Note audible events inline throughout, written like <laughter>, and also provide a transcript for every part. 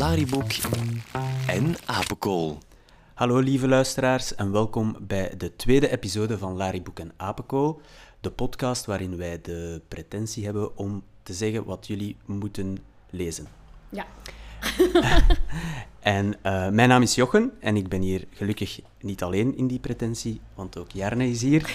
Lariboek en Apenkool. Hallo lieve luisteraars en welkom bij de tweede episode van Lariboek en Apenkool. De podcast waarin wij de pretentie hebben om te zeggen wat jullie moeten lezen. Ja. <laughs> En eh, mijn naam is Jochen en ik ben hier gelukkig niet alleen in die pretentie, want ook Jarne is hier.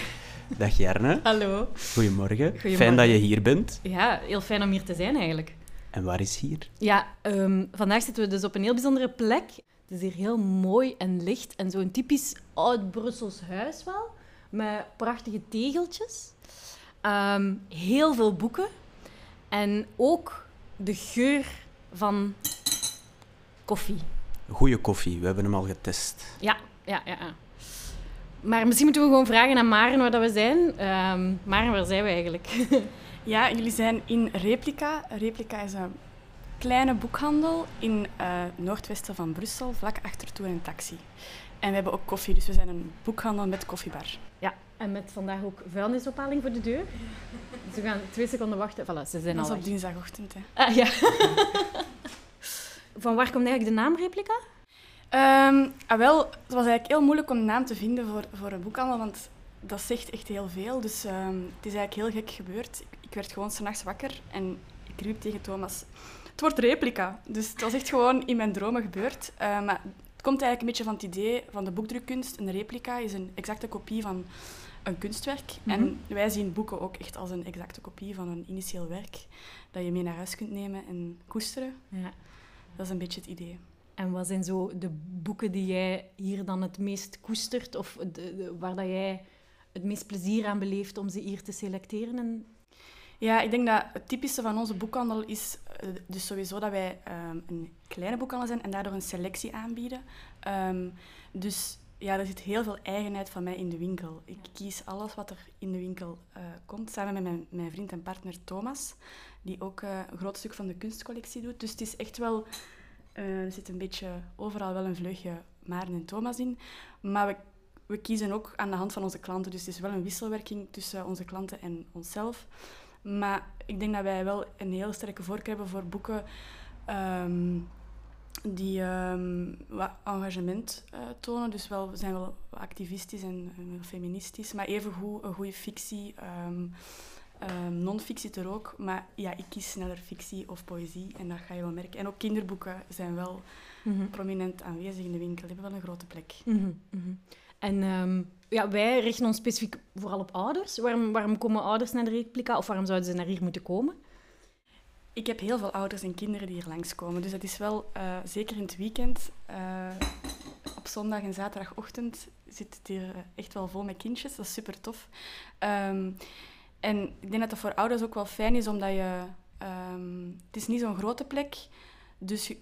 Dag Jarne. Hallo. Goedemorgen. Fijn Goedemorgen. dat je hier bent. Ja, heel fijn om hier te zijn eigenlijk. En waar is hier? Ja, ehm, vandaag zitten we dus op een heel bijzondere plek. Het is hier heel mooi en licht en zo'n typisch oud-Brussels huis wel. Met prachtige tegeltjes. Ehm, heel veel boeken. En ook de geur van koffie. Goeie koffie, we hebben hem al getest. Ja, ja, ja. ja. Maar misschien moeten we gewoon vragen aan Maren waar dat we zijn. Ehm Maren, waar zijn we eigenlijk? <laughs> Ja, jullie zijn in Replica. Replica is een kleine boekhandel in eh noordwesten van Brussel, vlak achter Tour en Taxi. En we hebben ook koffie, dus we zijn een boekhandel met koffiebar. Ja, en met vandaag ook vuilnisophaling voor de deur. Dus we gaan twee seconden wachten. Voilà, ze zijn Dat al is op weg. dinsdagochtend. Hè. Ah, ja. <laughs> Van waar komt eigenlijk de naam Replica? Ehm, ah, wel, het was eigenlijk heel moeilijk om een naam te vinden voor, voor een boekhandel, want dat zegt echt heel veel. Dus ehm, het is eigenlijk heel gek gebeurd. Ik, ik werd gewoon s'nachts wakker en ik riep tegen Thomas, het wordt Replica. Dus het was echt gewoon in mijn dromen gebeurd. Eh, maar het komt eigenlijk een beetje van het idee van de boekdrukkunst. Een replica is een exacte kopie van een kunstwerk. Mhm. En wij zien boeken ook echt als een exacte kopie van een initieel werk dat je mee naar huis kunt nemen en koesteren. Ja. Dat is een beetje het idee. En wat zijn zo de boeken die jij hier dan het meest koestert? Of de, de- waar dat jij het meest plezier aan beleeft om ze hier te selecteren? En... Ja, ik denk dat het typische van onze boekhandel is eh, dus sowieso dat wij ehm, een kleine boekhandel zijn en daardoor een selectie aanbieden. Ehm, dus ja, er zit heel veel eigenheid van mij in de winkel. Ik kies alles wat er in de winkel eh, komt, samen met mijn, mijn vriend en partner Thomas, die ook eh, een groot stuk van de kunstcollectie doet. Dus het is echt wel, er zit een beetje overal wel een vleugje Maarten en Thomas in. Maar we, we kiezen ook aan de hand van onze klanten, dus het is wel een wisselwerking tussen onze klanten en onszelf. Maar ik denk dat wij wel een heel sterke voorkeur hebben voor boeken ehm, die ehm, wat engagement eh, tonen. Dus wel, we zijn wel activistisch en, feministisch, maar evengoed een goede fictie. ehm ehm, Non-fictie er ook, maar ja, ik kies sneller fictie of poëzie en dat ga je wel merken. En ook kinderboeken zijn wel prominent aanwezig in de winkel, die hebben wel een grote plek. Mhm, mhm. En ehm, ja, wij richten ons specifiek vooral op ouders. Waarom, waarom komen ouders naar de Replica? Of waarom zouden ze naar hier moeten komen? Ik heb heel veel ouders en kinderen die hier langskomen. Dus dat is wel, eh, zeker in het weekend, eh, op zondag en zaterdagochtend zit het hier eh, echt wel vol met kindjes. Dat is super tof. Ehm, en ik denk dat dat voor ouders ook wel fijn is, omdat je... ehm, het is niet zo'n grote plek. Dus,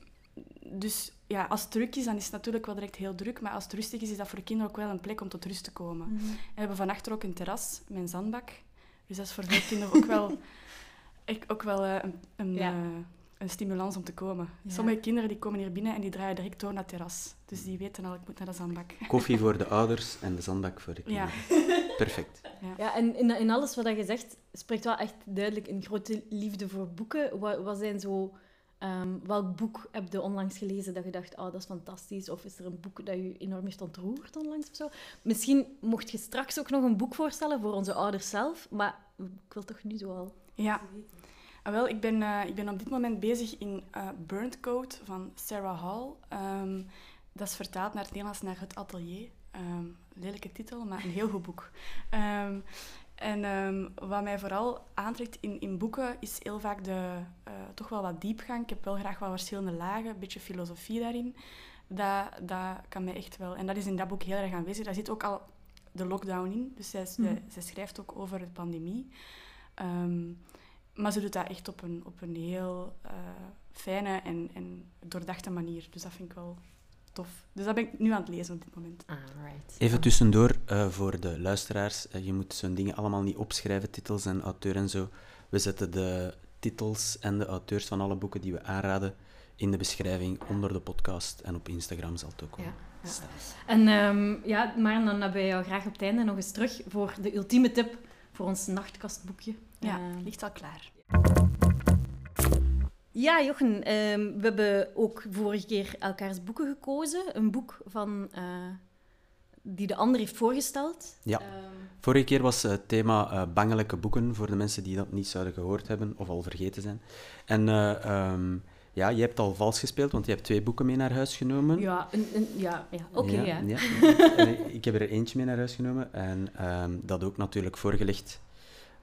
dus ja, als het druk is, dan is het natuurlijk wel direct heel druk. Maar als het rustig is, is dat voor de kinderen ook wel een plek om tot rust te komen. En we hebben van achter ook een terras met een zandbak. Dus dat is voor veel kinderen ook wel, <laughs> ook wel eh, een, een, Ja. eh, een stimulans om te komen. Ja. Sommige kinderen die komen hier binnen en die draaien direct door naar het terras. Dus die weten al, ik moet naar de zandbak. Koffie voor de ouders en de zandbak voor de Ja. kinderen. <laughs> Perfect. Ja, en in, in alles wat je zegt, spreekt wel echt duidelijk een grote liefde voor boeken. Wat, wat zijn zo... ehm, welk boek heb je onlangs gelezen dat je dacht, oh, dat is fantastisch? Of is er een boek dat je enorm heeft ontroerd onlangs of zo? Misschien mocht je straks ook nog een boek voorstellen voor onze ouders zelf, maar ik wil toch nu zo al Ja. Ah, wel, ik ben, eh, ik ben op dit moment bezig in eh Burnt Coat van Sarah Hall. Ehm, dat is vertaald naar het Nederlands naar Het Atelier. Ehm, lelijke titel, maar een heel goed boek. En ehm, wat mij vooral aantrekt in, in boeken is heel vaak de, eh, toch wel wat diepgang. Ik heb wel graag wat verschillende lagen, een beetje filosofie daarin. Dat, dat kan mij echt wel... En dat is in dat boek heel erg aanwezig. Daar zit ook al de lockdown in. Dus zij, zij, zij schrijft ook over de pandemie. Ehm, maar ze doet dat echt op een, op een heel eh, fijne en, en doordachte manier. Dus dat vind ik wel tof. Dus dat ben ik nu aan het lezen op dit moment. Alright. Even tussendoor eh, voor de luisteraars. Eh, je moet zo'n dingen allemaal niet opschrijven, titels en auteur en zo. We zetten de titels en de auteurs van alle boeken die we aanraden in de beschrijving onder de podcast. En op Instagram zal het ook wel Ja. En ehm, ja, maar dan hebben we jou graag op het einde nog eens terug voor de ultieme tip voor ons nachtkastboekje. Ja, Ehm, ligt al klaar. Ja, Jochen, ehm, we hebben ook vorige keer elkaars boeken gekozen. Een boek van, eh, die de ander heeft voorgesteld. Ja. Ehm, Vorige keer was het thema eh, bangelijke boeken, voor de mensen die dat niet zouden gehoord hebben of al vergeten zijn. En eh, ehm, ja, je hebt al vals gespeeld, want je hebt twee boeken mee naar huis genomen. ja, een, een- ja, ja. oké, ja. <laughs> En ik heb er eentje mee naar huis genomen en ehm, dat ook natuurlijk voorgelegd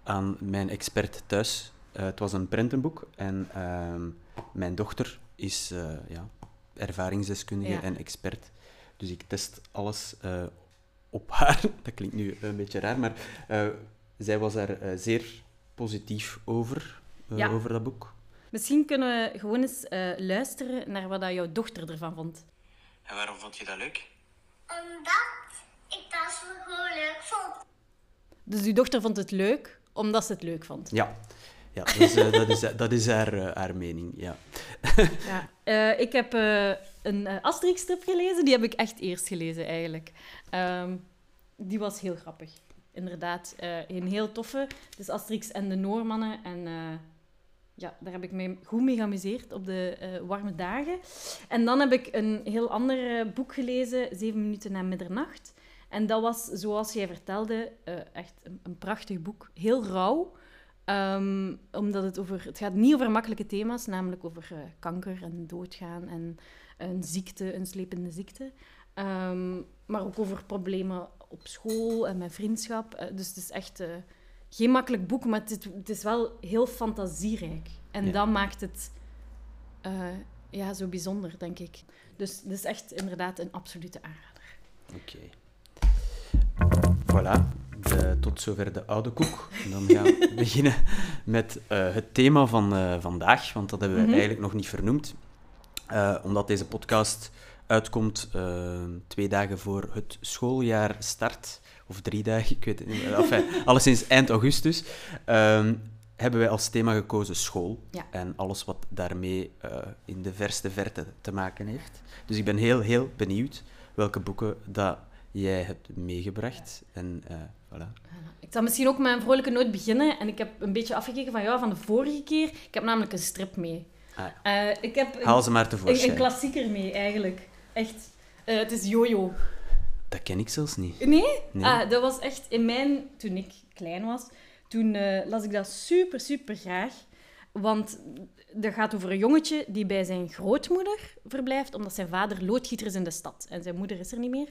aan mijn expert thuis. Eh, het was een prentenboek en ehm, mijn dochter is eh, ja, ervaringsdeskundige Ja. en expert. Dus ik test alles eh, op haar. <laughs> Dat klinkt nu een beetje raar, maar eh, zij was er eh, zeer positief over, eh, Ja. over dat boek. Misschien kunnen we gewoon eens eh, luisteren naar wat dat jouw dochter ervan vond. En waarom vond je dat leuk? Omdat ik dat zo gewoon leuk vond. Dus uw dochter vond het leuk, omdat ze het leuk vond. Ja, ja dus, eh, dat, is, dat is haar, eh, haar mening. Ja. <laughs> Ja. Eh, ik heb eh, een eh, Asterix-strip gelezen. Die heb ik echt eerst gelezen, eigenlijk. Ehm, die was heel grappig. Inderdaad, eh, een heel toffe. Dus Asterix en de Noormannen. En eh, ja, daar heb ik me goed mee geamuseerd op de eh, warme dagen. En dan heb ik een heel ander eh, boek gelezen, Zeven minuten na middernacht. En dat was, zoals jij vertelde, eh, echt een, een prachtig boek. Heel rauw. Ehm, omdat het over... Het gaat niet over makkelijke thema's, namelijk over eh, kanker en doodgaan en een ziekte, een slepende ziekte. Ehm, maar ook over problemen op school en met vriendschap. Eh, dus het is echt eh, geen makkelijk boek, maar het, het is wel heel fantasierijk. En Ja. dat maakt het eh, ja, zo bijzonder, denk ik. Dus het is echt inderdaad een absolute aanrader. Oké. Voilà, de, tot zover de oude koek. En dan gaan we <laughs> beginnen met eh, het thema van eh, vandaag, want dat hebben we Mhm. eigenlijk nog niet vernoemd. Eh, omdat deze podcast uitkomt twee dagen voor het schooljaar start, of drie dagen, ik weet het niet meer. Enfin, <laughs> alleszins eind augustus, ehm, hebben wij als thema gekozen school Ja. en alles wat daarmee in de verste verte te maken heeft. Dus ik ben heel, heel benieuwd welke boeken dat jij hebt meegebracht. En voilà. Ik zal misschien ook met een vrolijke noot beginnen. En ik heb een beetje afgekeken van, ja, van de vorige keer. Ik heb namelijk een strip mee. Ah, Eh, ik heb een, Haal ze maar een, tevoorschijn. een klassieker mee, eigenlijk. Echt. Eh, het is Jojo. Dat ken ik zelfs niet. Nee? Nee. Ah, dat was echt in mijn... Toen ik klein was, toen eh, las ik dat super, super graag. Want dat gaat over een jongetje die bij zijn grootmoeder verblijft, omdat zijn vader loodgieter is in de stad. En zijn moeder is er niet meer.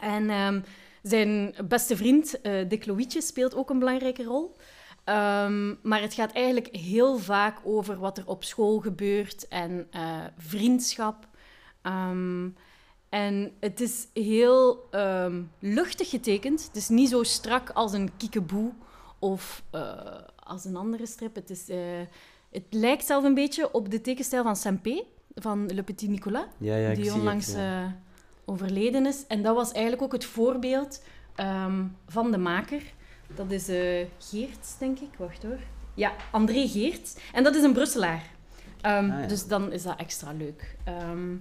En ehm, zijn beste vriend, eh Dick Loïtje, speelt ook een belangrijke rol. Ehm, maar het gaat eigenlijk heel vaak over wat er op school gebeurt en eh, vriendschap. Ehm, en het is heel ehm, luchtig getekend. Het is niet zo strak als een kiekeboe of eh, als een andere strip. Het, is, het lijkt zelf een beetje op de tekenstijl van Saint-Pé, van Le Petit Nicolas Ja, ja, ik die zie onlangs het, ja. Overleden is. En dat was eigenlijk ook het voorbeeld ehm, van de maker. Dat is eh Geerts, denk ik. Wacht hoor. Ja, André Geerts. En dat is een Brusselaar. Ehm, Ah, ja. Dus dan is dat extra leuk. Ehm,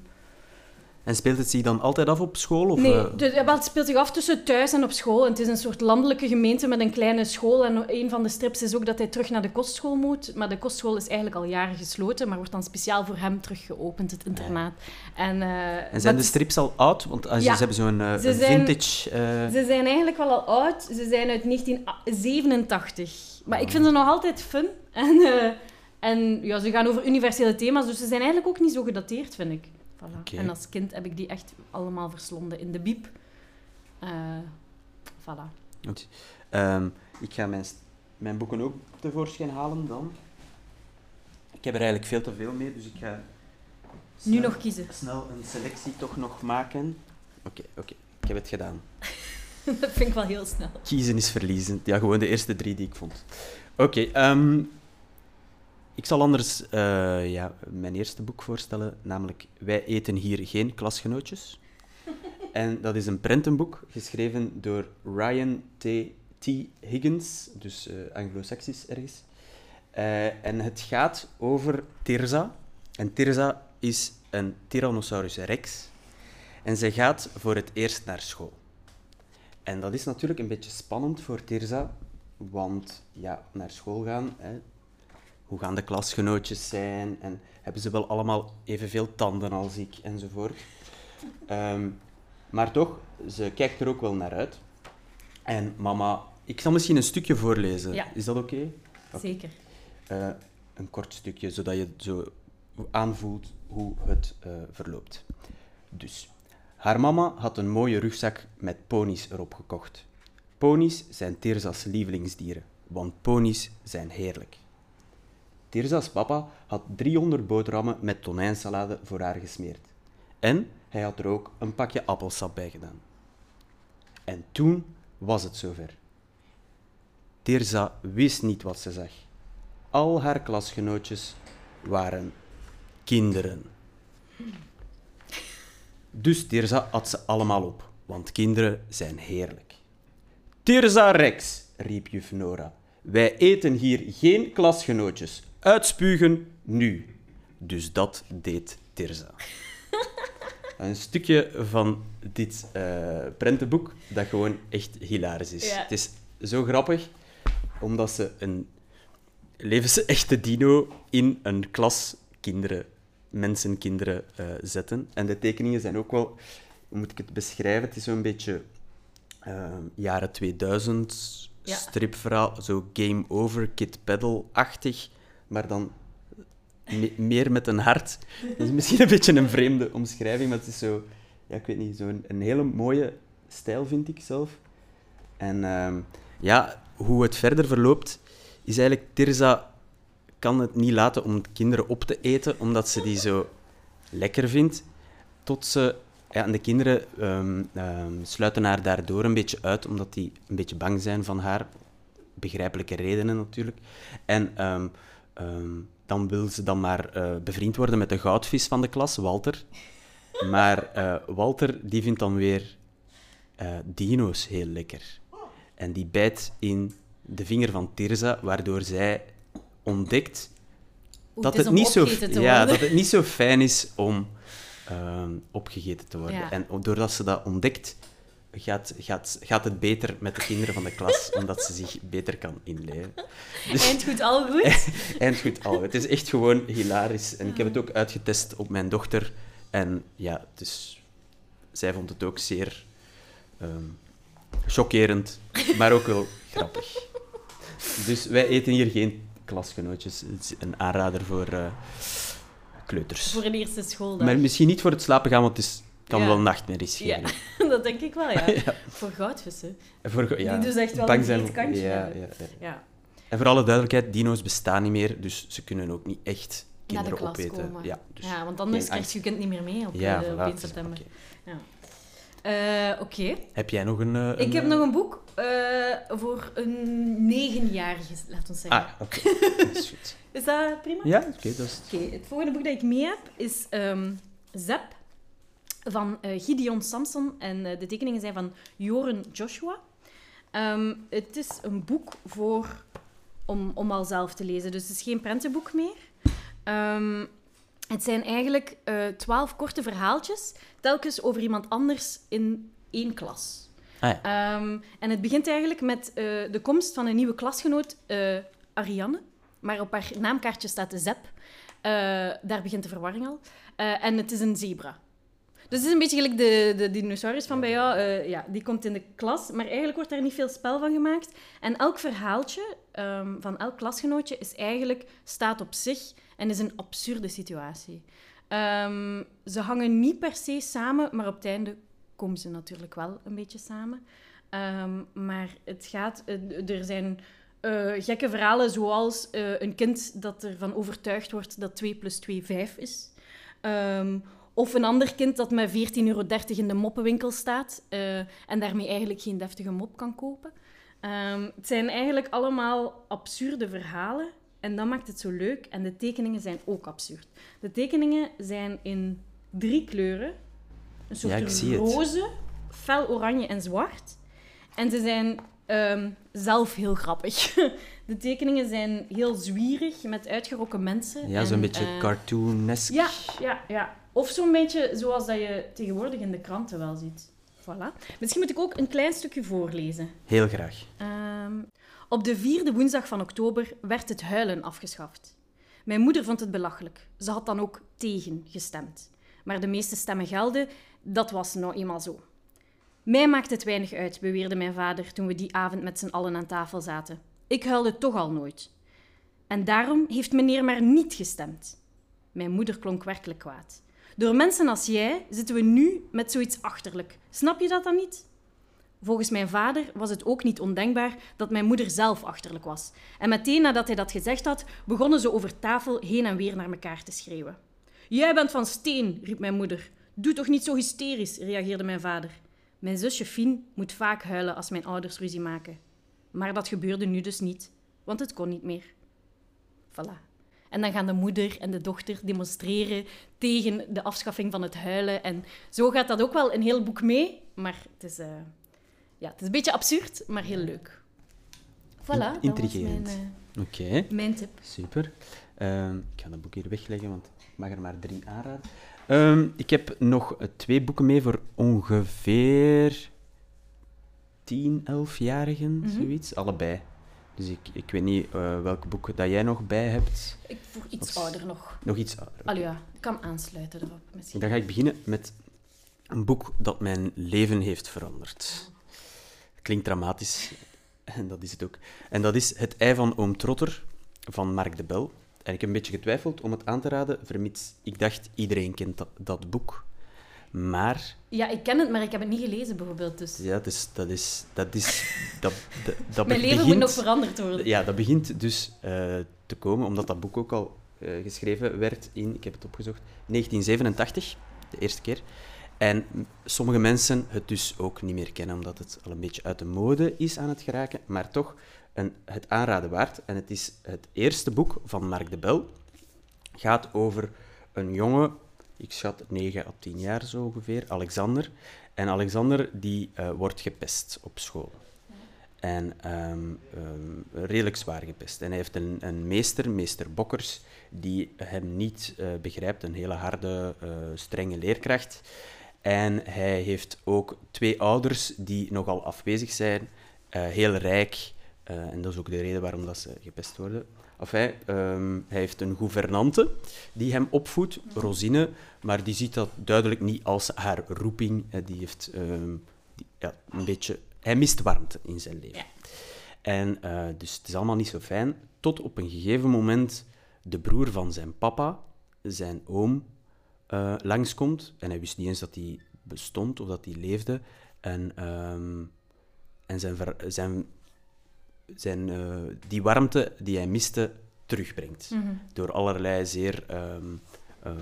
En speelt het zich dan altijd af op school? Of, nee, eh, de- wel, het speelt zich af tussen thuis en op school. En het is een soort landelijke gemeente met een kleine school. En een van de strips is ook dat hij terug naar de kostschool moet. Maar de kostschool is eigenlijk al jaren gesloten, maar wordt dan speciaal voor hem terug geopend, het internaat. En, eh, en zijn de strips al oud? Want als Ja, ze hebben zo'n eh, ze zijn- vintage... Ze zijn eigenlijk wel al oud. Ze zijn uit 1987. Maar ik vind ze nog altijd fun. <laughs> En, en ja, ze gaan over universele thema's, dus ze zijn eigenlijk ook niet zo gedateerd, vind ik. Voilà. En als kind heb ik die echt allemaal verslonden in de biep. Eh voilà. Goed. Ehm, ik ga mijn, mijn boeken ook tevoorschijn halen dan. Ik heb er eigenlijk veel te veel mee, dus ik ga Nu snel- nog kiezen. snel een selectie toch nog maken. Oké, oké. Ik heb het gedaan. <laughs> dat vind ik wel heel snel. Kiezen is verliezen. Ja, gewoon de eerste drie die ik vond. Oké, ehm, ik zal anders eh, ja, mijn eerste boek voorstellen, namelijk Wij eten hier geen klasgenootjes. <laughs> En dat is een prentenboek, geschreven door Ryan T. T. Higgins, dus eh anglo-saxisch ergens. Eh, en het gaat over Tirza. En Tirza is een Tyrannosaurus rex. En zij gaat voor het eerst naar school. En dat is natuurlijk een beetje spannend voor Tirza, want ja, naar school gaan, hè, hoe gaan de klasgenootjes zijn en hebben ze wel allemaal evenveel tanden als ik enzovoort. Ehm, maar toch, ze kijkt er ook wel naar uit. En mama, ik zal misschien een stukje voorlezen. Ja. Is dat oké? Zeker. Eh, een kort stukje, zodat je zo aanvoelt hoe het eh, verloopt. Dus, haar mama had een mooie rugzak met ponies erop gekocht. Ponies zijn Tirza's lievelingsdieren, want ponies zijn heerlijk. Tirza's papa had 300 boterhammen met tonijnsalade voor haar gesmeerd. En hij had er ook een pakje appelsap bij gedaan. En toen was het zover. Tirza wist niet wat ze zag. Al haar klasgenootjes waren kinderen. Dus Tirza at ze allemaal op, want kinderen zijn heerlijk. Tirza Rex, riep juf Nora. Wij eten hier geen klasgenootjes. Uitspugen nu. Dus dat deed Tirza. <laughs> Een stukje van dit eh, prentenboek dat gewoon echt hilarisch is. Ja. Het is zo grappig, omdat ze een levensechte dino in een klas kinderen, mensen, kinderen eh, zetten. En de tekeningen zijn ook wel, hoe moet ik het beschrijven? Het is zo'n beetje eh, jaren 2000 Ja. stripverhaal, zo game over, kid pedal-achtig, maar dan me- meer met een hart. Dat is misschien een beetje een vreemde omschrijving, maar het is zo, ja, ik weet niet, zo'n een hele mooie stijl vind ik zelf. En ehm, ja, hoe het verder verloopt, is eigenlijk Tirza kan het niet laten om kinderen op te eten, omdat ze die zo lekker vindt. Tot ze... Ja, en de kinderen ehm, ehm, sluiten haar daardoor een beetje uit, omdat die een beetje bang zijn van haar. Begrijpelijke redenen natuurlijk. En ehm, dan wil ze dan maar eh, bevriend worden met de goudvis van de klas, Walter. Maar eh, Walter die vindt dan weer eh, dino's heel lekker. En die bijt in de vinger van Tirza, waardoor zij ontdekt Oeh, dat het niet zo, ja, dat het niet zo fijn is om ehm, opgegeten te worden. Ja. En doordat ze dat ontdekt, gaat, gaat, gaat het beter met de kinderen van de klas, <laughs> omdat ze zich beter kan inleven. Dus, Eind goed, al goed. <laughs> eind goed al. Het is echt gewoon hilarisch. En ik heb het ook uitgetest op mijn dochter. En ja, dus zij vond het ook zeer ehm, chockerend, maar ook wel <laughs> grappig. Dus wij eten hier geen klasgenootjes. Het is een aanrader voor eh, kleuters. Voor een eerste schooldag. Maar misschien niet voor het slapen gaan, want het is, kan Ja. wel nachtmerries Ja, geven. <laughs> dat denk ik wel, ja. <laughs> Ja. Voor goudvissen. En Voor, ja, Die dus echt wel bang een kantje ja, hebben. ja, ja. Ja. En voor alle duidelijkheid, dino's bestaan niet meer, dus ze kunnen ook niet echt de kinderen klas opeten. komen. Ja, dus ja, want anders krijg je je kind niet meer mee op, Ja, eh, op voilà, 1 het is- september. Ja. Eh, Oké. Heb jij nog een... eh, Ik een, heb eh, nog een boek eh, voor een negenjarige, laten we zeggen. Ah, oké. Dat is goed. <laughs> Is dat prima? Ja, oké, dat is... Oké, het volgende boek dat ik mee heb is ehm Zep van eh, Gideon Samson. En eh, de tekeningen zijn van Joren Joshua. Ehm, het is een boek voor, om, om al zelf te lezen. Dus het is geen prentenboek meer. Ehm, het zijn eigenlijk eh, twaalf korte verhaaltjes, telkens over iemand anders in één klas. Ah, ja. Ehm, en het begint eigenlijk met de komst van een nieuwe klasgenoot, Ariane. Maar op haar naamkaartje staat de Zep. Daar begint de verwarring al. En het is een zebra. Dus het is een beetje gelijk de, de dinosaurus van bij jou. Eh, ja, die komt in de klas, maar eigenlijk wordt daar niet veel spel van gemaakt. En elk verhaaltje ehm, van elk klasgenootje is eigenlijk, staat op zich en is een absurde situatie. Ehm, ze hangen niet per se samen, maar op het einde komen ze natuurlijk wel een beetje samen. Ehm, maar het gaat... eh, er zijn eh, gekke verhalen, zoals een kind dat ervan overtuigd wordt dat 2 plus 2 5 is. Of een ander kind dat met 14,30 euro in de moppenwinkel staat eh, en daarmee eigenlijk geen deftige mop kan kopen. Ehm, het zijn eigenlijk allemaal absurde verhalen en dat maakt het zo leuk. En de tekeningen zijn ook absurd. De tekeningen zijn in drie kleuren. Een soort Ja, roze, fel oranje en zwart. En ze zijn ehm, zelf heel grappig. <laughs> De tekeningen zijn heel zwierig, met uitgerokken mensen. Ja, zo'n beetje eh, cartoonesk. ja, ja, ja. Of zo'n beetje zoals dat je tegenwoordig in de kranten wel ziet. Voilà. Misschien moet ik ook een klein stukje voorlezen. Heel graag. Ehm, op de vierde woensdag van oktober werd het huilen afgeschaft. Mijn moeder vond het belachelijk. Ze had dan ook tegen gestemd. Maar de meeste stemmen gelden, dat was nou eenmaal zo. Mij maakt het weinig uit, beweerde mijn vader toen we die avond met z'n allen aan tafel zaten. Ik huilde toch al nooit. En daarom heeft meneer maar niet gestemd. Mijn moeder klonk werkelijk kwaad. Door mensen als jij zitten we nu met zoiets achterlijk. Snap je dat dan niet? Volgens mijn vader was het ook niet ondenkbaar dat mijn moeder zelf achterlijk was. En meteen nadat hij dat gezegd had, begonnen ze over tafel heen en weer naar elkaar te schreeuwen. Jij bent van steen, riep mijn moeder. Doe toch niet zo hysterisch, reageerde mijn vader. Mijn zusje Fien moet vaak huilen als mijn ouders ruzie maken. Maar dat gebeurde nu dus niet, want het kon niet meer. Voilà. En dan gaan de moeder en de dochter demonstreren tegen de afschaffing van het huilen. En zo gaat dat ook wel een heel boek mee. Maar het is, uh, ja, het is een beetje absurd, maar heel leuk. Voilà, dat Intrigerend. was mijn, uh, Oké, mijn tip. super. Ehm, ik ga dat boek hier wegleggen, want ik mag er maar drie aanraden. Ehm, ik heb nog eh, twee boeken mee voor ongeveer 10, 11-jarigen, Mhm. zoiets. Allebei. Dus ik, ik weet niet uh, welke boeken dat jij nog bij hebt. Ik voor iets ouder nog. Nog iets ouder. Allee, ja, ik kan aansluiten erop misschien. Dan ga ik beginnen met een boek dat mijn leven heeft veranderd. Klinkt dramatisch, <laughs> en dat is het ook. En dat is Het ei van oom Trotter van Mark de Bel. En ik heb een beetje getwijfeld om het aan te raden, vermits ik dacht, iedereen kent dat, dat boek. Maar Ja, ik ken het, maar ik heb het niet gelezen bijvoorbeeld. Dus ja, is... Dat is, dat is dat, dat, dat mijn leven begint, moet nog veranderd worden. Ja, dat begint dus eh, te komen, omdat dat boek ook al eh, geschreven werd in, ik heb het opgezocht, 1987, de eerste keer. En sommige mensen het dus ook niet meer kennen, omdat het al een beetje uit de mode is aan het geraken, maar toch een, het aanraden waard. En het is het eerste boek van Mark de Bel. Gaat over een jongen, ik schat 9 à 10 jaar zo ongeveer, Alexander. En Alexander die eh, wordt gepest op school. En ehm, ehm, redelijk zwaar gepest. En hij heeft een, een meester, meester Bokkers, die hem niet eh, begrijpt. Een hele harde, eh, strenge leerkracht. En hij heeft ook twee ouders die nogal afwezig zijn, heel rijk. en dat is ook de reden waarom dat ze gepest worden. Enfin, ehm, hij heeft een gouvernante die hem opvoedt, Rosine, maar die ziet dat duidelijk niet als haar roeping. Die heeft ehm, die, ja, een beetje... Hij mist warmte in zijn leven. Ja. En eh, dus het is allemaal niet zo fijn, tot op een gegeven moment de broer van zijn papa, zijn oom, eh, langskomt. En hij wist niet eens dat hij bestond of dat hij leefde. En, ehm, en zijn, ver- zijn, zijn, eh, die warmte die hij miste terugbrengt. Mhm. Door allerlei zeer ehm, ehm,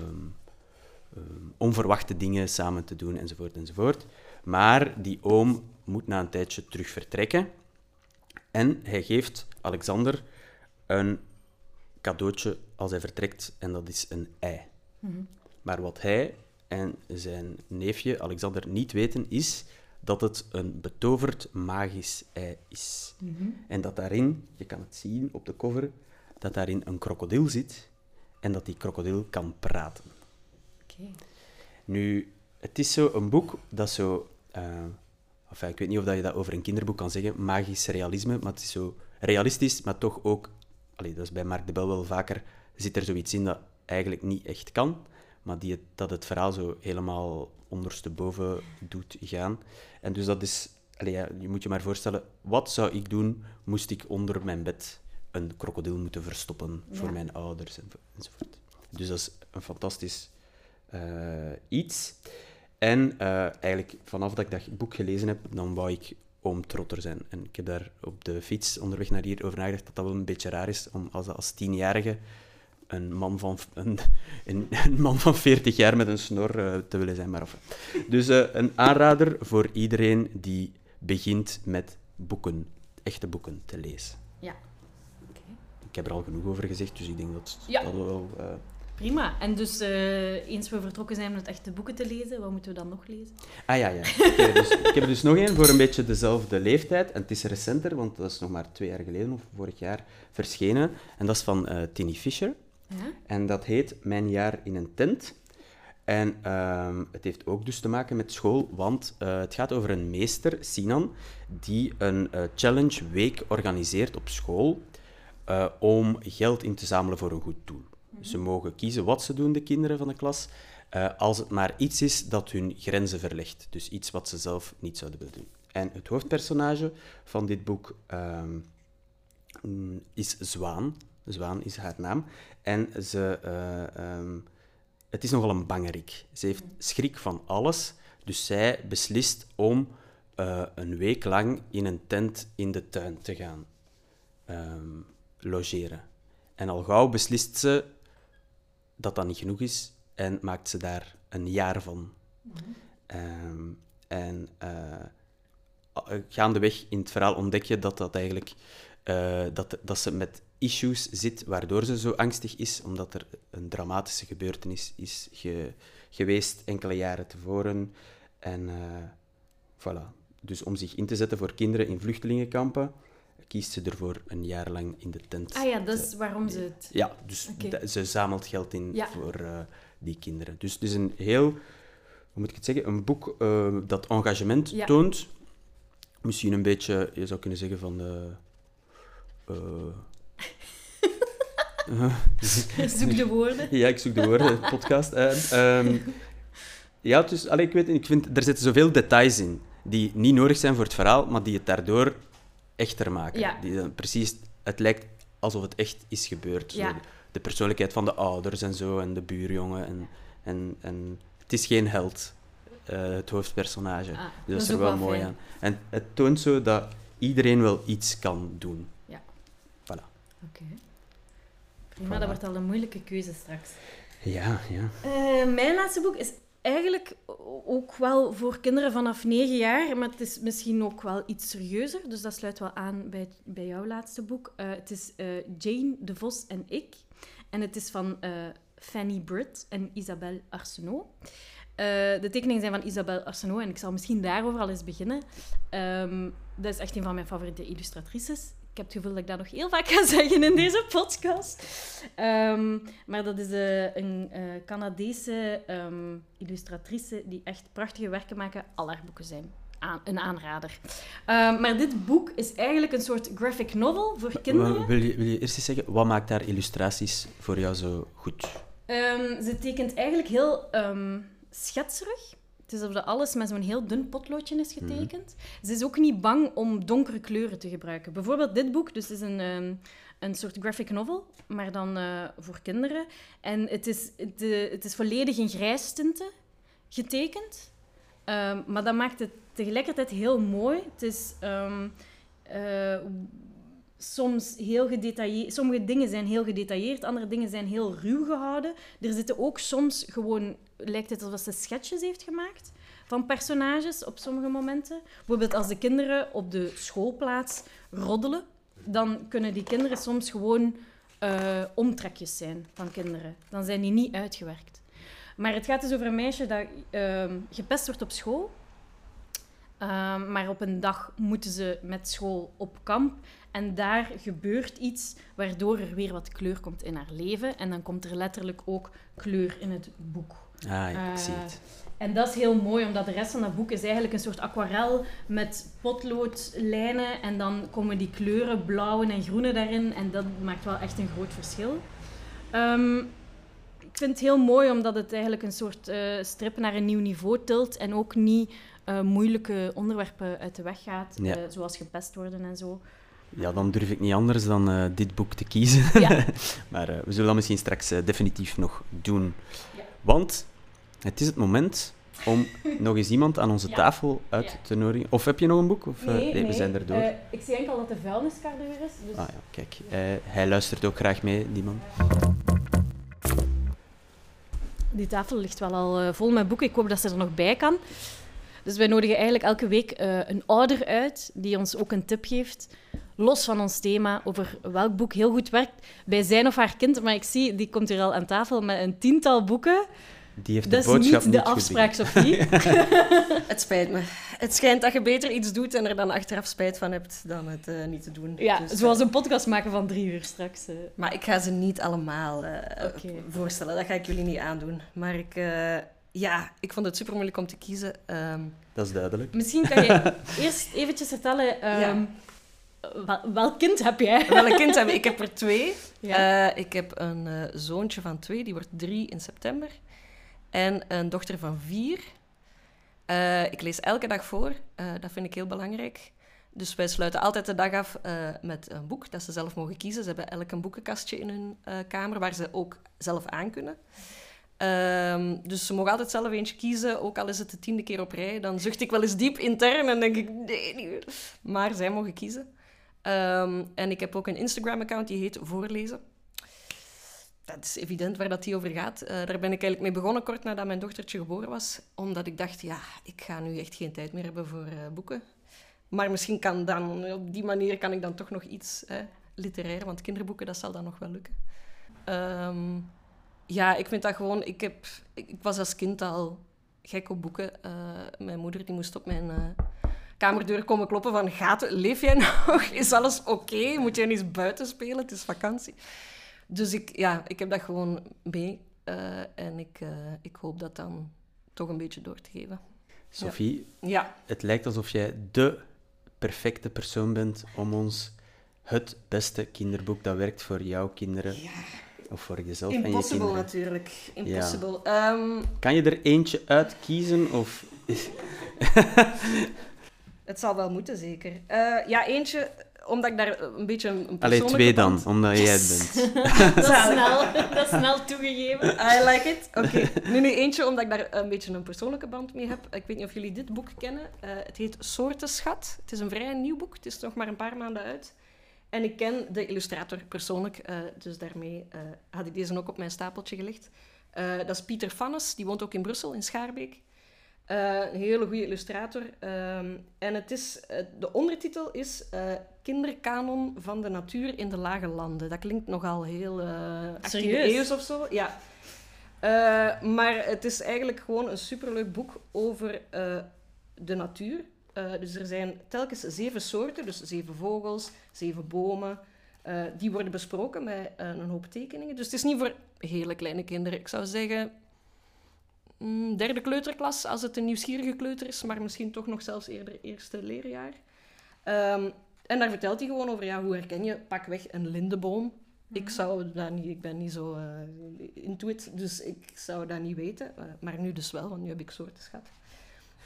ehm, onverwachte dingen samen te doen, enzovoort, enzovoort. Maar die oom moet na een tijdje terug vertrekken. En hij geeft Alexander een cadeautje als hij vertrekt, en dat is een ei. Maar wat hij en zijn neefje Alexander niet weten, is dat het een betoverd magisch ei is. En dat daarin, je kan het zien op de cover, dat daarin een krokodil zit en dat die krokodil kan praten. Oké. Nu, het is zo een boek dat zo... enfin, ik weet niet of dat je dat over een kinderboek kan zeggen, magisch realisme, maar het is zo realistisch, maar toch ook... Allee, dat is bij Mark de Bel wel vaker, zit er zoiets in dat eigenlijk niet echt kan, maar die het, dat het verhaal zo helemaal ondersteboven doet gaan. En dus dat is... Ja, je moet je maar voorstellen, wat zou ik doen moest ik onder mijn bed een krokodil moeten verstoppen voor Ja. mijn ouders en, enzovoort. Dus dat is een fantastisch eh, iets. En eh, eigenlijk vanaf dat ik dat boek gelezen heb, dan wou ik oom Trotter zijn. En ik heb daar op de fiets onderweg naar hier over nagedacht dat dat wel een beetje raar is om als, als tienjarige een man van, een, <laughs> een, een man van 40 jaar met een snor eh, te willen zijn. Maar enfin. Dus eh, een aanrader voor iedereen die begint met boeken, echte boeken te lezen. Ja. Oké. Ik heb er al genoeg over gezegd, dus ik denk dat Ja. dat wel... eh, Prima. En dus eh, eens we vertrokken zijn met echte boeken te lezen, wat moeten we dan nog lezen? Ah ja, ja. Ik heb, dus, ik heb er dus nog één voor een beetje dezelfde leeftijd. En het is recenter, want dat is nog maar twee jaar geleden of vorig jaar verschenen. En dat is van eh Tini Fisher. Ja? En dat heet Mijn jaar in een tent. En ehm, het heeft ook dus te maken met school, want eh, het gaat over een meester, Sinan, die een eh, challenge week organiseert op school eh, om geld in te zamelen voor een goed doel. Ze mogen kiezen wat ze doen, de kinderen van de klas, als het maar iets is dat hun grenzen verlegt. Dus iets wat ze zelf niet zouden willen doen. En het hoofdpersonage van dit boek ehm, mm, is Zwaan. Zwaan is haar naam. En ze, eh, ehm, het is nogal een bangerik. Ze heeft schrik van alles. Dus zij beslist om eh, een week lang in een tent in de tuin te gaan ehm, logeren. En al gauw beslist ze dat dat niet genoeg is en maakt ze daar een jaar van. Ehm, en uh, gaandeweg in het verhaal ontdek je dat, dat, eigenlijk, dat, dat ze met issues zit waardoor ze zo angstig is, omdat er een dramatische gebeurtenis is ge, geweest enkele jaren tevoren. En uh, voilà. Dus om zich in te zetten voor kinderen in vluchtelingenkampen, kiest ze ervoor een jaar lang in de tent. Ah ja, dat is waarom ze het... Ja, dus okay. ze zamelt geld in ja. voor uh, die kinderen. Dus het is een heel, hoe moet ik het zeggen, een boek uh, dat engagement ja. toont. Misschien een beetje, je zou kunnen zeggen van de... zoek de woorden. ja, ik zoek de woorden, podcast. Um, ja, dus, allee, ik weet ik vind, er zitten zoveel details in die niet nodig zijn voor het verhaal, maar die het daardoor echter maken. Ja. Die dan precies, het lijkt alsof het echt is gebeurd. Ja. Zo, de persoonlijkheid van de ouders en zo, en de buurjongen. En, en, en het is geen held, uh, het hoofdpersonage. Ah, dus dat is is er wel wel mooi fijn. aan. En het toont zo dat iedereen wel iets kan doen. Ja. Voilà. Oké. Prima, dat wordt al een moeilijke keuze straks. Ja, ja. Uh, mijn laatste boek is eigenlijk ook wel voor kinderen vanaf 9 jaar, maar het is misschien ook wel iets serieuzer. Dus dat sluit wel aan bij, bij jouw laatste boek. Uh, het is uh, Jane, de Vos en ik. En het is van Fanny Britt en Isabelle Arsenault. de tekeningen zijn van Isabelle Arsenault en ik zal misschien daarover al eens beginnen. Um, dat is echt een van mijn favoriete illustratrices. Ik heb het gevoel dat ik dat nog heel vaak ga zeggen in deze podcast. Um, maar dat is uh, een uh, Canadese um, illustratrice die echt prachtige werken maken. Al haar boeken zijn aan, een aanrader. Um, maar dit boek is eigenlijk een soort graphic novel voor kinderen. Wil je, wil je eerst eens zeggen, wat maakt haar illustraties voor jou zo goed? ze tekent eigenlijk heel schetserig. Het is alsof alles met zo'n heel dun potloodje is getekend. Mm-hmm. Ze is ook niet bang om donkere kleuren te gebruiken. Bijvoorbeeld dit boek, dus is een, um, een soort graphic novel, maar dan uh, voor kinderen. En het is, de, het is volledig in grijstinten getekend. Um, maar dat maakt het tegelijkertijd heel mooi. Het is um, uh, soms heel gedetailleerd. Sommige dingen zijn heel gedetailleerd, andere dingen zijn heel ruw gehouden. Er zitten ook soms gewoon, lijkt het alsof ze sketches heeft gemaakt van personages op sommige momenten. Bijvoorbeeld als de kinderen op de schoolplaats roddelen, dan kunnen die kinderen soms gewoon uh, omtrekjes zijn van kinderen. Dan zijn die niet uitgewerkt. Maar het gaat dus over een meisje dat uh, gepest wordt op school. Uh, maar op een dag moeten ze met school op kamp. En daar gebeurt iets waardoor er weer wat kleur komt in haar leven. En dan komt er letterlijk ook kleur in het boek. Ah, ja, ik zie het. En dat is heel mooi, omdat de rest van dat boek is eigenlijk een soort aquarel met potloodlijnen. En dan komen die kleuren, blauwe en groene daarin. En dat maakt wel echt een groot verschil. Um, ik vind het heel mooi, omdat het eigenlijk een soort uh, strip naar een nieuw niveau tilt. En ook niet uh, moeilijke onderwerpen uit de weg gaat, Ja. uh, zoals gepest worden en zo. Ja, dan durf ik niet anders dan dit boek te kiezen. Ja. <laughs> maar we zullen dat misschien straks definitief nog doen. Ja. Want het is het moment om <laughs> nog eens iemand aan onze Ja. tafel uit Ja. te nodigen. Of heb je nog een boek? Of, Nee, we nee. zijn er door. Eh, ik zie enkel dat de vuilniskar er weer is. Dus Ah ja, kijk. eh, hij luistert ook graag mee, die man. Die tafel ligt wel al eh, vol met boeken. Ik hoop dat ze er nog bij kan. Dus wij nodigen eigenlijk elke week eh, een ouder uit die ons ook een tip geeft, los van ons thema, over welk boek heel goed werkt bij zijn of haar kind. Maar ik zie, die komt hier al aan tafel met een tiental boeken. Die heeft Dat de is boodschap niet de goed afspraak, binnen. Sophie. <laughs> Het spijt me. Het schijnt dat je beter iets doet en er dan achteraf spijt van hebt dan het eh, niet te doen. Ja, Dus, zoals eh, een podcast maken van drie uur straks. eh. Maar ik ga ze niet allemaal eh, voorstellen. Dat ga ik jullie niet aandoen. Maar ik, eh, ja, ik vond het super moeilijk om te kiezen. Ehm, Dat is duidelijk. Misschien kan je <laughs> eerst eventjes vertellen ehm, Ja. wel- welk kind heb jij? Welk kind heb ik? Ik heb er twee. <laughs> Ja. Eh, ik heb een eh, zoontje van twee, die wordt drie in september. En een dochter van vier. Eh, ik lees elke dag voor. Eh, dat vind ik heel belangrijk. Dus wij sluiten altijd de dag af eh, met een boek dat ze zelf mogen kiezen. Ze hebben elk een boekenkastje in hun kamer waar ze ook zelf aan kunnen. Ehm, dus ze mogen altijd zelf eentje kiezen, ook al is het de tiende keer op rij. Dan zucht ik wel eens diep intern en denk ik, nee, niet meer. Maar zij mogen kiezen. Ehm, en ik heb ook een Instagram-account die heet Voorlezen. Dat is evident waar dat die over gaat. Eh, daar ben ik eigenlijk mee begonnen kort nadat mijn dochtertje geboren was. Omdat ik dacht, ja, ik ga nu echt geen tijd meer hebben voor eh, boeken. Maar misschien kan dan, op die manier kan ik dan toch nog iets hè, literair, want kinderboeken, dat zal dan nog wel lukken. Ehm, ja, ik vind dat gewoon... Ik, heb, ik, was als kind al gek op boeken. Eh, mijn moeder die moest op mijn kamerdeur komen kloppen van... Gaat, leef jij nog? Is alles oké? Moet jij eens buiten spelen? Het is vakantie. Dus ik, ja, ik heb dat gewoon mee. Eh, en ik, eh, ik hoop dat dan toch een beetje door te geven. Sophie, Ja, het lijkt alsof jij de perfecte persoon bent om ons het beste kinderboek dat werkt voor jouw kinderen of voor jezelf en je impossible kinderen. natuurlijk. Impossible. Ehm, Kan je er eentje uitkiezen of <laughs> het zal wel moeten, zeker. Eh, ja, eentje, omdat ik daar een beetje een, een Allee, persoonlijke twee dan, band- omdat jij het bent. <laughs> Dat is snel, dat is snel toegegeven. I like it. Oké. Nu, nu eentje, omdat ik daar een beetje een persoonlijke band mee heb. Ik weet niet of jullie dit boek kennen. Eh, het heet Soortenschat. Het is een vrij nieuw boek. Het is nog maar een paar maanden uit. En ik ken de illustrator persoonlijk, eh, dus daarmee eh, had ik deze ook op mijn stapeltje gelegd. Eh, dat is Pieter Fannes, die woont ook in Brussel, in Schaarbeek. Eh, een hele goede illustrator. Ehm, en het is, de ondertitel is eh, Kinderkanon van de natuur in de lage landen. Dat klinkt nogal heel eh 18e Serieus? of zo. Ja. Eh, maar het is eigenlijk gewoon een superleuk boek over eh, de natuur. Dus er zijn telkens zeven soorten, dus zeven vogels, zeven bomen. Die worden besproken met een hoop tekeningen. Dus het is niet voor hele kleine kinderen. Ik zou zeggen mm, derde kleuterklas, als het een nieuwsgierige kleuter is, maar misschien toch nog zelfs eerder eerste leerjaar. Ehm, en daar vertelt hij gewoon over, ja, hoe herken je pakweg een lindeboom? Ik zou dat niet, ik ben niet zo eh into it, dus ik zou dat niet weten. Eh, maar nu dus wel, want nu heb ik soorten schat.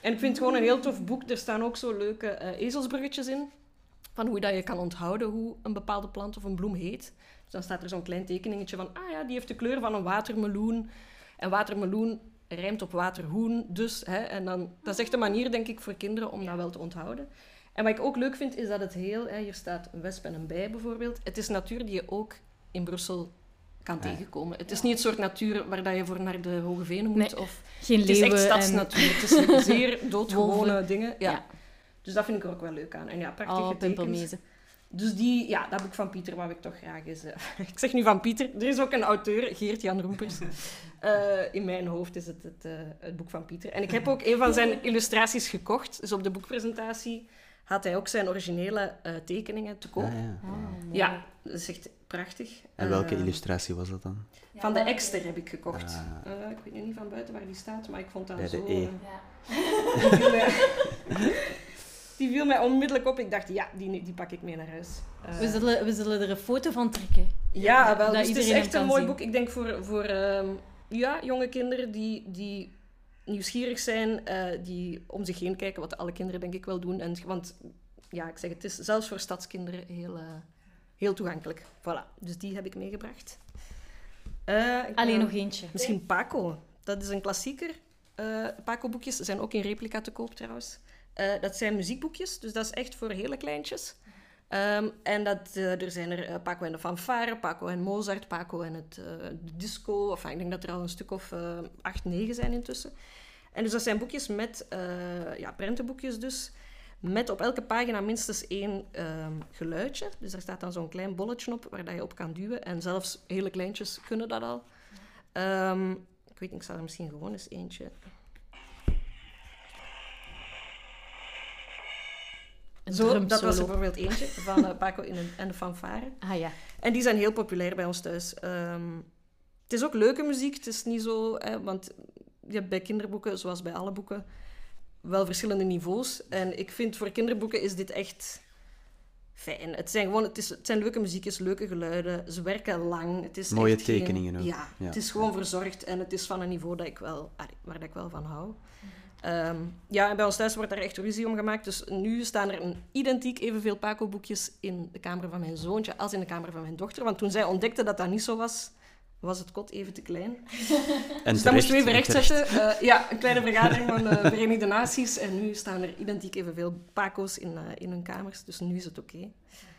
En ik vind het gewoon een heel tof boek. Er staan ook zo leuke eh, ezelsbruggetjes in. Van hoe dat je kan onthouden hoe een bepaalde plant of een bloem heet. Dus dan staat er zo'n klein tekeningetje van, ah ja, die heeft de kleur van een watermeloen. En watermeloen rijmt op waterhoen, dus. Hè, en dan, dat is echt een manier, denk ik, voor kinderen om dat wel te onthouden. En wat ik ook leuk vind, is dat het heel... Hè, hier staat een wesp en een bij, bijvoorbeeld. Het is natuur die je ook in Brussel kan tegenkomen. Het is niet het soort natuur waar dat je voor naar de Hoge Venen moet. Nee, Of, Geen het is echt en... stadsnatuur. Het is zeer <laughs> doodgewone dingen. Ja. Ja. Dus dat vind ik er ook wel leuk aan. En ja, prachtig Oh. Dus die, ja, dat boek van Pieter wou ik toch graag eens... eh, <laughs> ik zeg nu van Pieter. Er is ook een auteur, Geert-Jan Roempers. <laughs> Eh, in mijn hoofd is het het, eh, het boek van Pieter. En ik heb ook een van zijn illustraties gekocht. Dus op de boekpresentatie had hij ook zijn originele eh, tekeningen te koop. Ah, ja. Ja, dat is echt prachtig. En welke Eh, illustratie was dat dan? Van de Ekster heb ik gekocht. Ah. Eh, ik weet nu niet van buiten waar die staat, maar ik vond dat Bij de zo... E. eh, die, viel mij, <laughs> die viel mij onmiddellijk op. Ik dacht, ja, die, die pak ik mee naar huis. Eh, We zullen, we zullen er een foto van trekken. ja, wel. dat Dus het is echt een mooi zien. boek. Ik denk voor, voor ehm, ja, jonge kinderen die, die nieuwsgierig zijn, eh, die om zich heen kijken, wat alle kinderen denk ik wel doen. En, want ja, ik zeg, het is zelfs voor stadskinderen heel, eh, heel toegankelijk. Voilà, dus die heb ik meegebracht. Eh, Alleen nog eentje. Misschien Paco. Dat is een klassieker. Paco-boekjes zijn ook in replica te koop trouwens. Dat zijn muziekboekjes, dus dat is echt voor hele kleintjes. Ehm, en dat, eh, er zijn er eh, Paco en de fanfare, Paco en Mozart, Paco en het eh, de disco. Enfin, ik denk dat er al een stuk of acht, negen zijn intussen. En dus dat zijn boekjes met, ja, prentenboekjes dus, met op elke pagina minstens één ehm, geluidje. Dus daar staat dan zo'n klein bolletje op waar dat je op kan duwen. En zelfs hele kleintjes kunnen dat al. Ehm, ik weet niet, ik zal er misschien gewoon eens eentje... Een Zo, dat was er bijvoorbeeld eentje <laughs> van eh, Paco in een, en de fanfare. Ah ja. En die zijn heel populair bij ons thuis. Ehm, het is ook leuke muziek. Het is niet zo... Hè, want je hebt bij kinderboeken, zoals bij alle boeken, wel verschillende niveaus. En ik vind voor kinderboeken is dit echt fijn. Het zijn gewoon, het, is, het zijn leuke muziekjes, leuke geluiden. Ze werken lang. Het is Mooie echt geen- tekeningen ook. Ja, Ja. het is gewoon verzorgd en het is van een niveau dat ik wel, waar dat ik wel van hou. Ehm, ja, en bij ons thuis wordt daar echt ruzie om gemaakt. Dus nu staan er een identiek evenveel Paco-boekjes in de kamer van mijn zoontje als in de kamer van mijn dochter. Want toen zij ontdekte dat dat niet zo was, was het kot even te klein. <laughs> En Dus dat moesten we even rechtzetten. Eh, ja, een kleine vergadering van de Verenigde Naties. En nu staan er identiek evenveel Paco's in, eh, in hun kamers. Dus nu is het oké.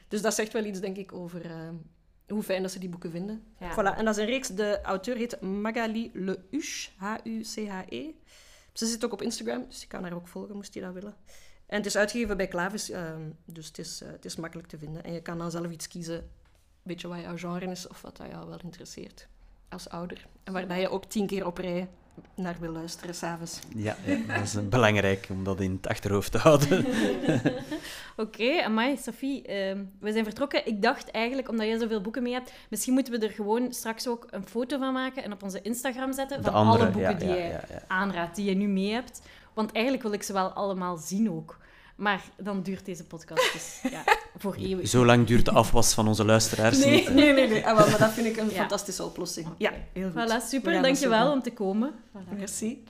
Dus dat zegt wel iets, denk ik, over eh, hoe fijn dat ze die boeken vinden. Ja. Voilà, en dat is een reeks. De auteur heet Magali Le Huche, H-U-C-H-E. Ze zit ook op Instagram, dus je kan haar ook volgen, moest je dat willen. En het is uitgegeven bij Klavis, ehm, dus het is, eh, het is makkelijk te vinden. En je kan dan zelf iets kiezen, weet je wat jouw genre is of wat dat jou wel interesseert als ouder. En waar dat je ook tien keer op rij naar wil luisteren s'avonds. Ja, ja, dat is eh, belangrijk om dat in het achterhoofd te houden. <laughs> Oké, amai, Sophie, ehm, we zijn vertrokken. Ik dacht eigenlijk, omdat jij zoveel boeken mee hebt, misschien moeten we er gewoon straks ook een foto van maken en op onze Instagram zetten van andere, alle boeken ja, die ja, jij ja, ja. aanraadt, die je nu mee hebt. Want eigenlijk wil ik ze wel allemaal zien ook. Maar dan duurt deze podcast dus ja, <laughs> voor eeuwig. Zo lang duurt de afwas van onze luisteraars Nee, niet. nee, nee. nee. Ah, wel, maar dat vind ik een Ja. fantastische oplossing. Ja, heel goed. Voilà, super. Dankjewel om te komen. Voilà. Merci.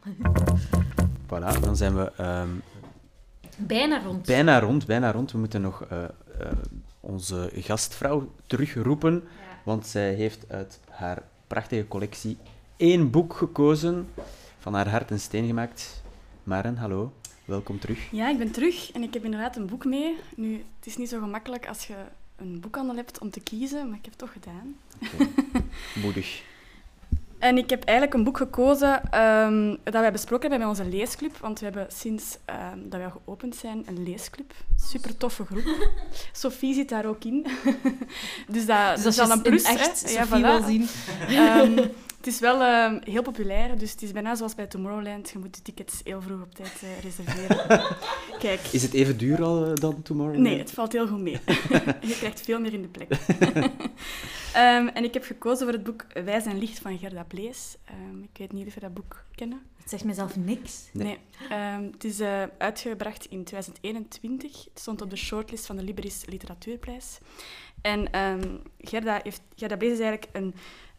Voilà, dan zijn we ehm, Bijna rond. bijna rond, bijna rond. We moeten nog eh, eh, onze gastvrouw terugroepen, Ja. want zij heeft uit haar prachtige collectie één boek gekozen, van haar hart en steen gemaakt. Maren, hallo, welkom terug. Ja, ik ben terug en ik heb inderdaad een boek mee. Nu, het is niet zo gemakkelijk als je een boekhandel hebt om te kiezen, maar ik heb het toch gedaan. Moedig. <laughs> En ik heb eigenlijk een boek gekozen ehm, dat wij besproken hebben bij onze leesclub. Want we hebben sinds ehm, dat wij geopend zijn een leesclub. Super toffe groep. <laughs> Sophie zit daar ook in. <laughs> dus dat, Dus dat is als al je een plus. echt hè. Sophie voilà. wil zien. Ehm, het is wel ehm, heel populair, dus het is bijna zoals bij Tomorrowland. Je moet de tickets heel vroeg op tijd eh, reserveren. <laughs> Kijk. Is het even duur al eh, dan Tomorrow? Nee, het valt heel goed mee. <laughs> je krijgt veel meer in de plek. <laughs> Ehm, en ik heb gekozen voor het boek Wij zijn licht van Gerda Blees. Ehm, ik weet niet of je dat boek kennen. Het zegt mezelf niks. Nee. Nee. Ehm, het is eh, uitgebracht in 2021. Het stond op de shortlist van de Liberis Literatuurprijs. En ehm, Gerda, heeft, Gerda Blees is eigenlijk een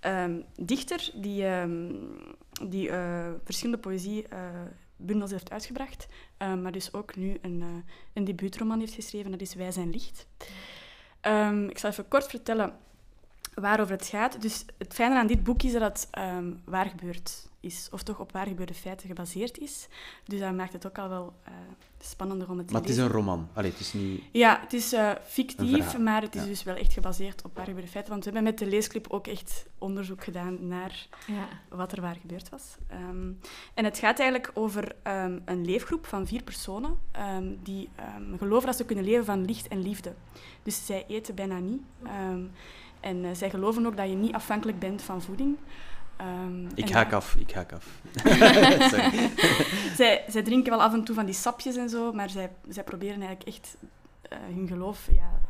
ehm, dichter die, ehm, die eh, verschillende poëziebundels heeft uitgebracht. Ehm, maar dus ook nu een, eh, een debuutroman heeft geschreven. Dat is Wij zijn licht. Ik zal even kort vertellen waarover het gaat. Dus het fijne aan dit boek is dat het waar gebeurd is, of toch op waar gebeurde feiten gebaseerd is. Dus dat maakt het ook al wel eh, spannender om het te Maar het is een roman. Allee, het is niet... Ja, het is eh, fictief, maar het is ja. dus wel echt gebaseerd op waar gebeurde feiten. Want we hebben met de leesclip ook echt onderzoek gedaan naar Ja. wat er waar gebeurd was. Ehm, en het gaat eigenlijk over ehm, een leefgroep van vier personen ehm, die ehm, geloven dat ze kunnen leven van licht en liefde. Dus zij eten bijna niet. Ehm, en eh, zij geloven ook dat je niet afhankelijk bent van voeding. Ehm, Ik haak af, ik haak af. <laughs> Zij, zij drinken wel af en toe van die sapjes en zo, maar zij, zij proberen eigenlijk echt eh, hun geloof ja,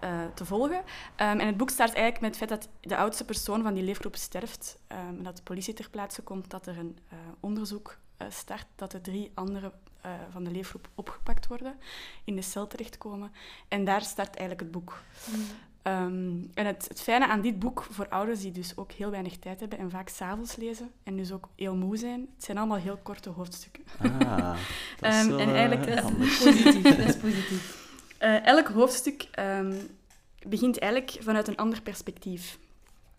eh, te volgen. Ehm, en het boek start eigenlijk met het feit dat de oudste persoon van die leefgroep sterft. ehm, en dat de politie ter plaatse komt, dat er een eh, onderzoek eh, start, dat de drie anderen eh, van de leefgroep opgepakt worden, in de cel terechtkomen. En daar start eigenlijk het boek. Ehm, en het, het fijne aan dit boek voor ouders die dus ook heel weinig tijd hebben en vaak s'avonds lezen en dus ook heel moe zijn, het zijn allemaal heel korte hoofdstukken. Ah, dat <laughs> is Ehm, wel, en eh, eigenlijk, eh, anders. <laughs> Positief, dat is positief. Eh, elk hoofdstuk ehm, begint eigenlijk vanuit een ander perspectief.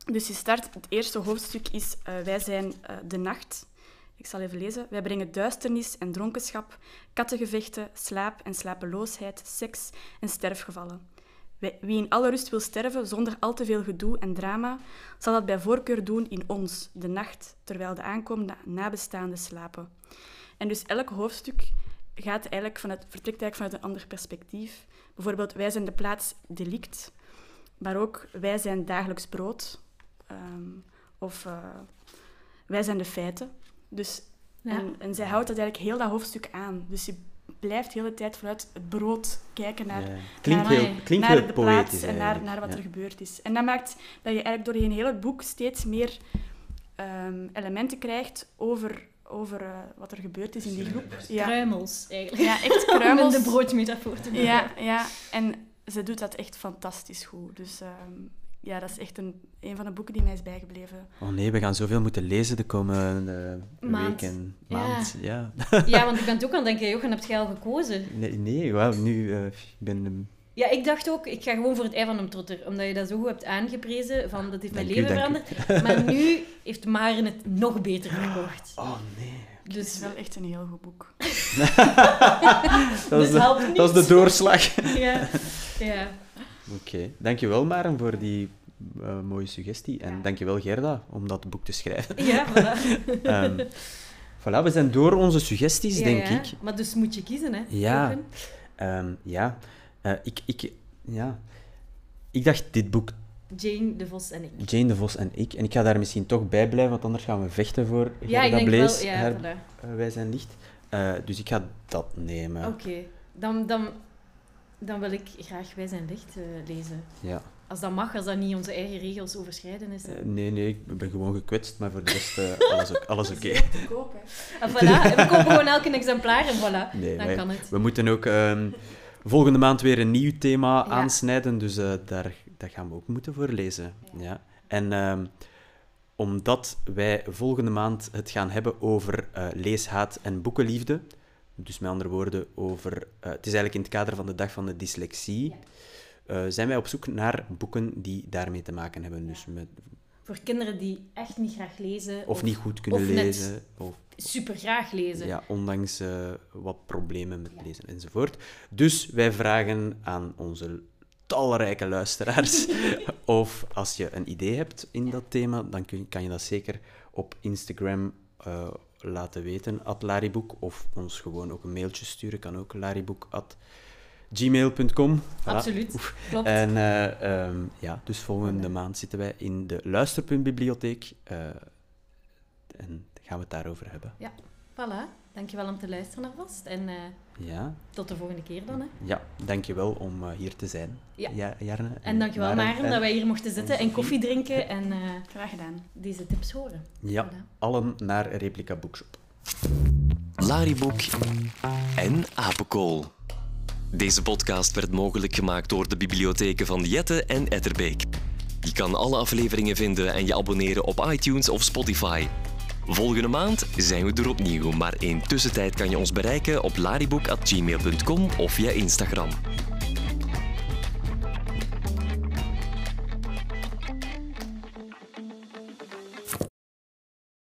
Dus je start, het eerste hoofdstuk is eh, Wij zijn eh, de nacht. Ik zal even lezen. Wij brengen duisternis en dronkenschap, kattengevechten, slaap en slapeloosheid, seks en sterfgevallen. Wie in alle rust wil sterven zonder al te veel gedoe en drama, zal dat bij voorkeur doen in ons, de nacht, terwijl de aankomende nabestaanden slapen. En dus elk hoofdstuk gaat eigenlijk vanuit, vertrekt eigenlijk vanuit een ander perspectief. Bijvoorbeeld, wij zijn de plaats delict, maar ook wij zijn dagelijks brood. Ehm, of eh, wij zijn de feiten. Dus, Ja. en, en zij houdt dat eigenlijk heel dat hoofdstuk aan. Dus je blijft de hele tijd vanuit het brood kijken naar, Ja. Klinkt naar- heel, klinkt naar heel de plaats en naar, naar wat Ja. er gebeurd is. En dat maakt dat je eigenlijk doorheen heel het boek steeds meer ehm, elementen krijgt over, over eh, wat er gebeurd is in die groep. Ja, Kruimels, eigenlijk. ja echt <laughs> Om in kruimels. de broodmetafoor te maken. Ja, ja, en ze doet dat echt fantastisch goed. Dus ehm, ja, dat is echt een, een van de boeken die mij is bijgebleven. Oh nee, we gaan zoveel moeten lezen de komende Maand. weken. Ja. Maand, ja. Ja, want ik ben het ook aan het denken, Jochen, heb jij al gekozen? Nee, nee wel, nu, eh, ik ben... Ja, ik dacht ook, ik ga gewoon voor het ei van een trotter. Omdat je dat zo goed hebt aangeprezen, van dat heeft mijn Dank leven u. veranderd. Maar nu heeft Maren het nog beter verkocht. Oh nee. Het is Dus, wel echt een heel goed boek. Dat is, <laughs> <laughs> Dus helpt de, niet. dat is de doorslag. <laughs> ja. ja. Oké, dankjewel Maren voor die eh, mooie suggestie. En dankjewel Gerda om dat boek te schrijven. Ja, voilà. <laughs> Ehm voilà, we zijn door onze suggesties, Ja, denk ja. ik. Maar dus moet je kiezen, hè? Ja. Ehm, ja. Eh, ik, ik, ja. Ik dacht dit boek, Jane, De Vos en ik. Jane de Vos en ik. En ik ga daar misschien toch bij blijven, want anders gaan we vechten voor Ja, ik Gerda denk wel... Ja, haar, voilà. Wij zijn licht. Eh, dus ik ga dat nemen. Oké. Dan, dan, dan wil ik graag Wij zijn licht eh, lezen. Ja. Als dat mag, als dat niet onze eigen regels overschrijden is. Eh, nee, nee, ik ben gewoon gekwetst, maar voor de rest eh, <laughs> alles, ook, alles oké. Te koop, hè. En voilà, we <laughs> kopen gewoon elk een exemplaar en voilà. Nee, dan wij- kan het. We moeten ook ehm, volgende maand weer een nieuw thema Ja. aansnijden, dus eh, daar, daar gaan we ook moeten voor lezen. Ja. En ehm, omdat wij volgende maand het gaan hebben over eh, leeshaat en boekenliefde, dus met andere woorden, over, eh, het is eigenlijk in het kader van de dag van de dyslexie, eh, zijn wij op zoek naar boeken die daarmee te maken hebben. Dus met, Voor kinderen die echt niet graag lezen. of, niet goed kunnen of lezen, of super graag lezen. Ja, ondanks eh, wat problemen met lezen enzovoort. Dus wij vragen aan onze talrijke luisteraars <laughs> of als je een idee hebt in dat thema, dan kun, kan je dat zeker op Instagram eh, laten weten, at Lariboek, of ons gewoon ook een mailtje sturen, kan ook lariboek.gmail.com. Voilà. Absoluut. Oef. Klopt. En eh, ehm, ja, dus volgende maand zitten wij in de Luisterpuntbibliotheek eh, en gaan we het daarover hebben. Voilà. Dankjewel om te luisteren alvast. En eh, Ja, tot de volgende keer dan. Hè. ja dankjewel om eh, hier te zijn, Ja. Ja, Jarne. En dankjewel Maren en- dat wij hier mochten zitten en koffie drinken en eh, Graag gedaan. deze tips horen. Ja, Voilà. allen naar Replica Bookshop. Lariboek en Apenkool. Deze podcast werd mogelijk gemaakt door de bibliotheken van Jette en Etterbeek. Je kan alle afleveringen vinden en je abonneren op iTunes of Spotify. Volgende maand zijn we er opnieuw, maar in tussentijd kan je ons bereiken op lariboek.gmail.com of via Instagram.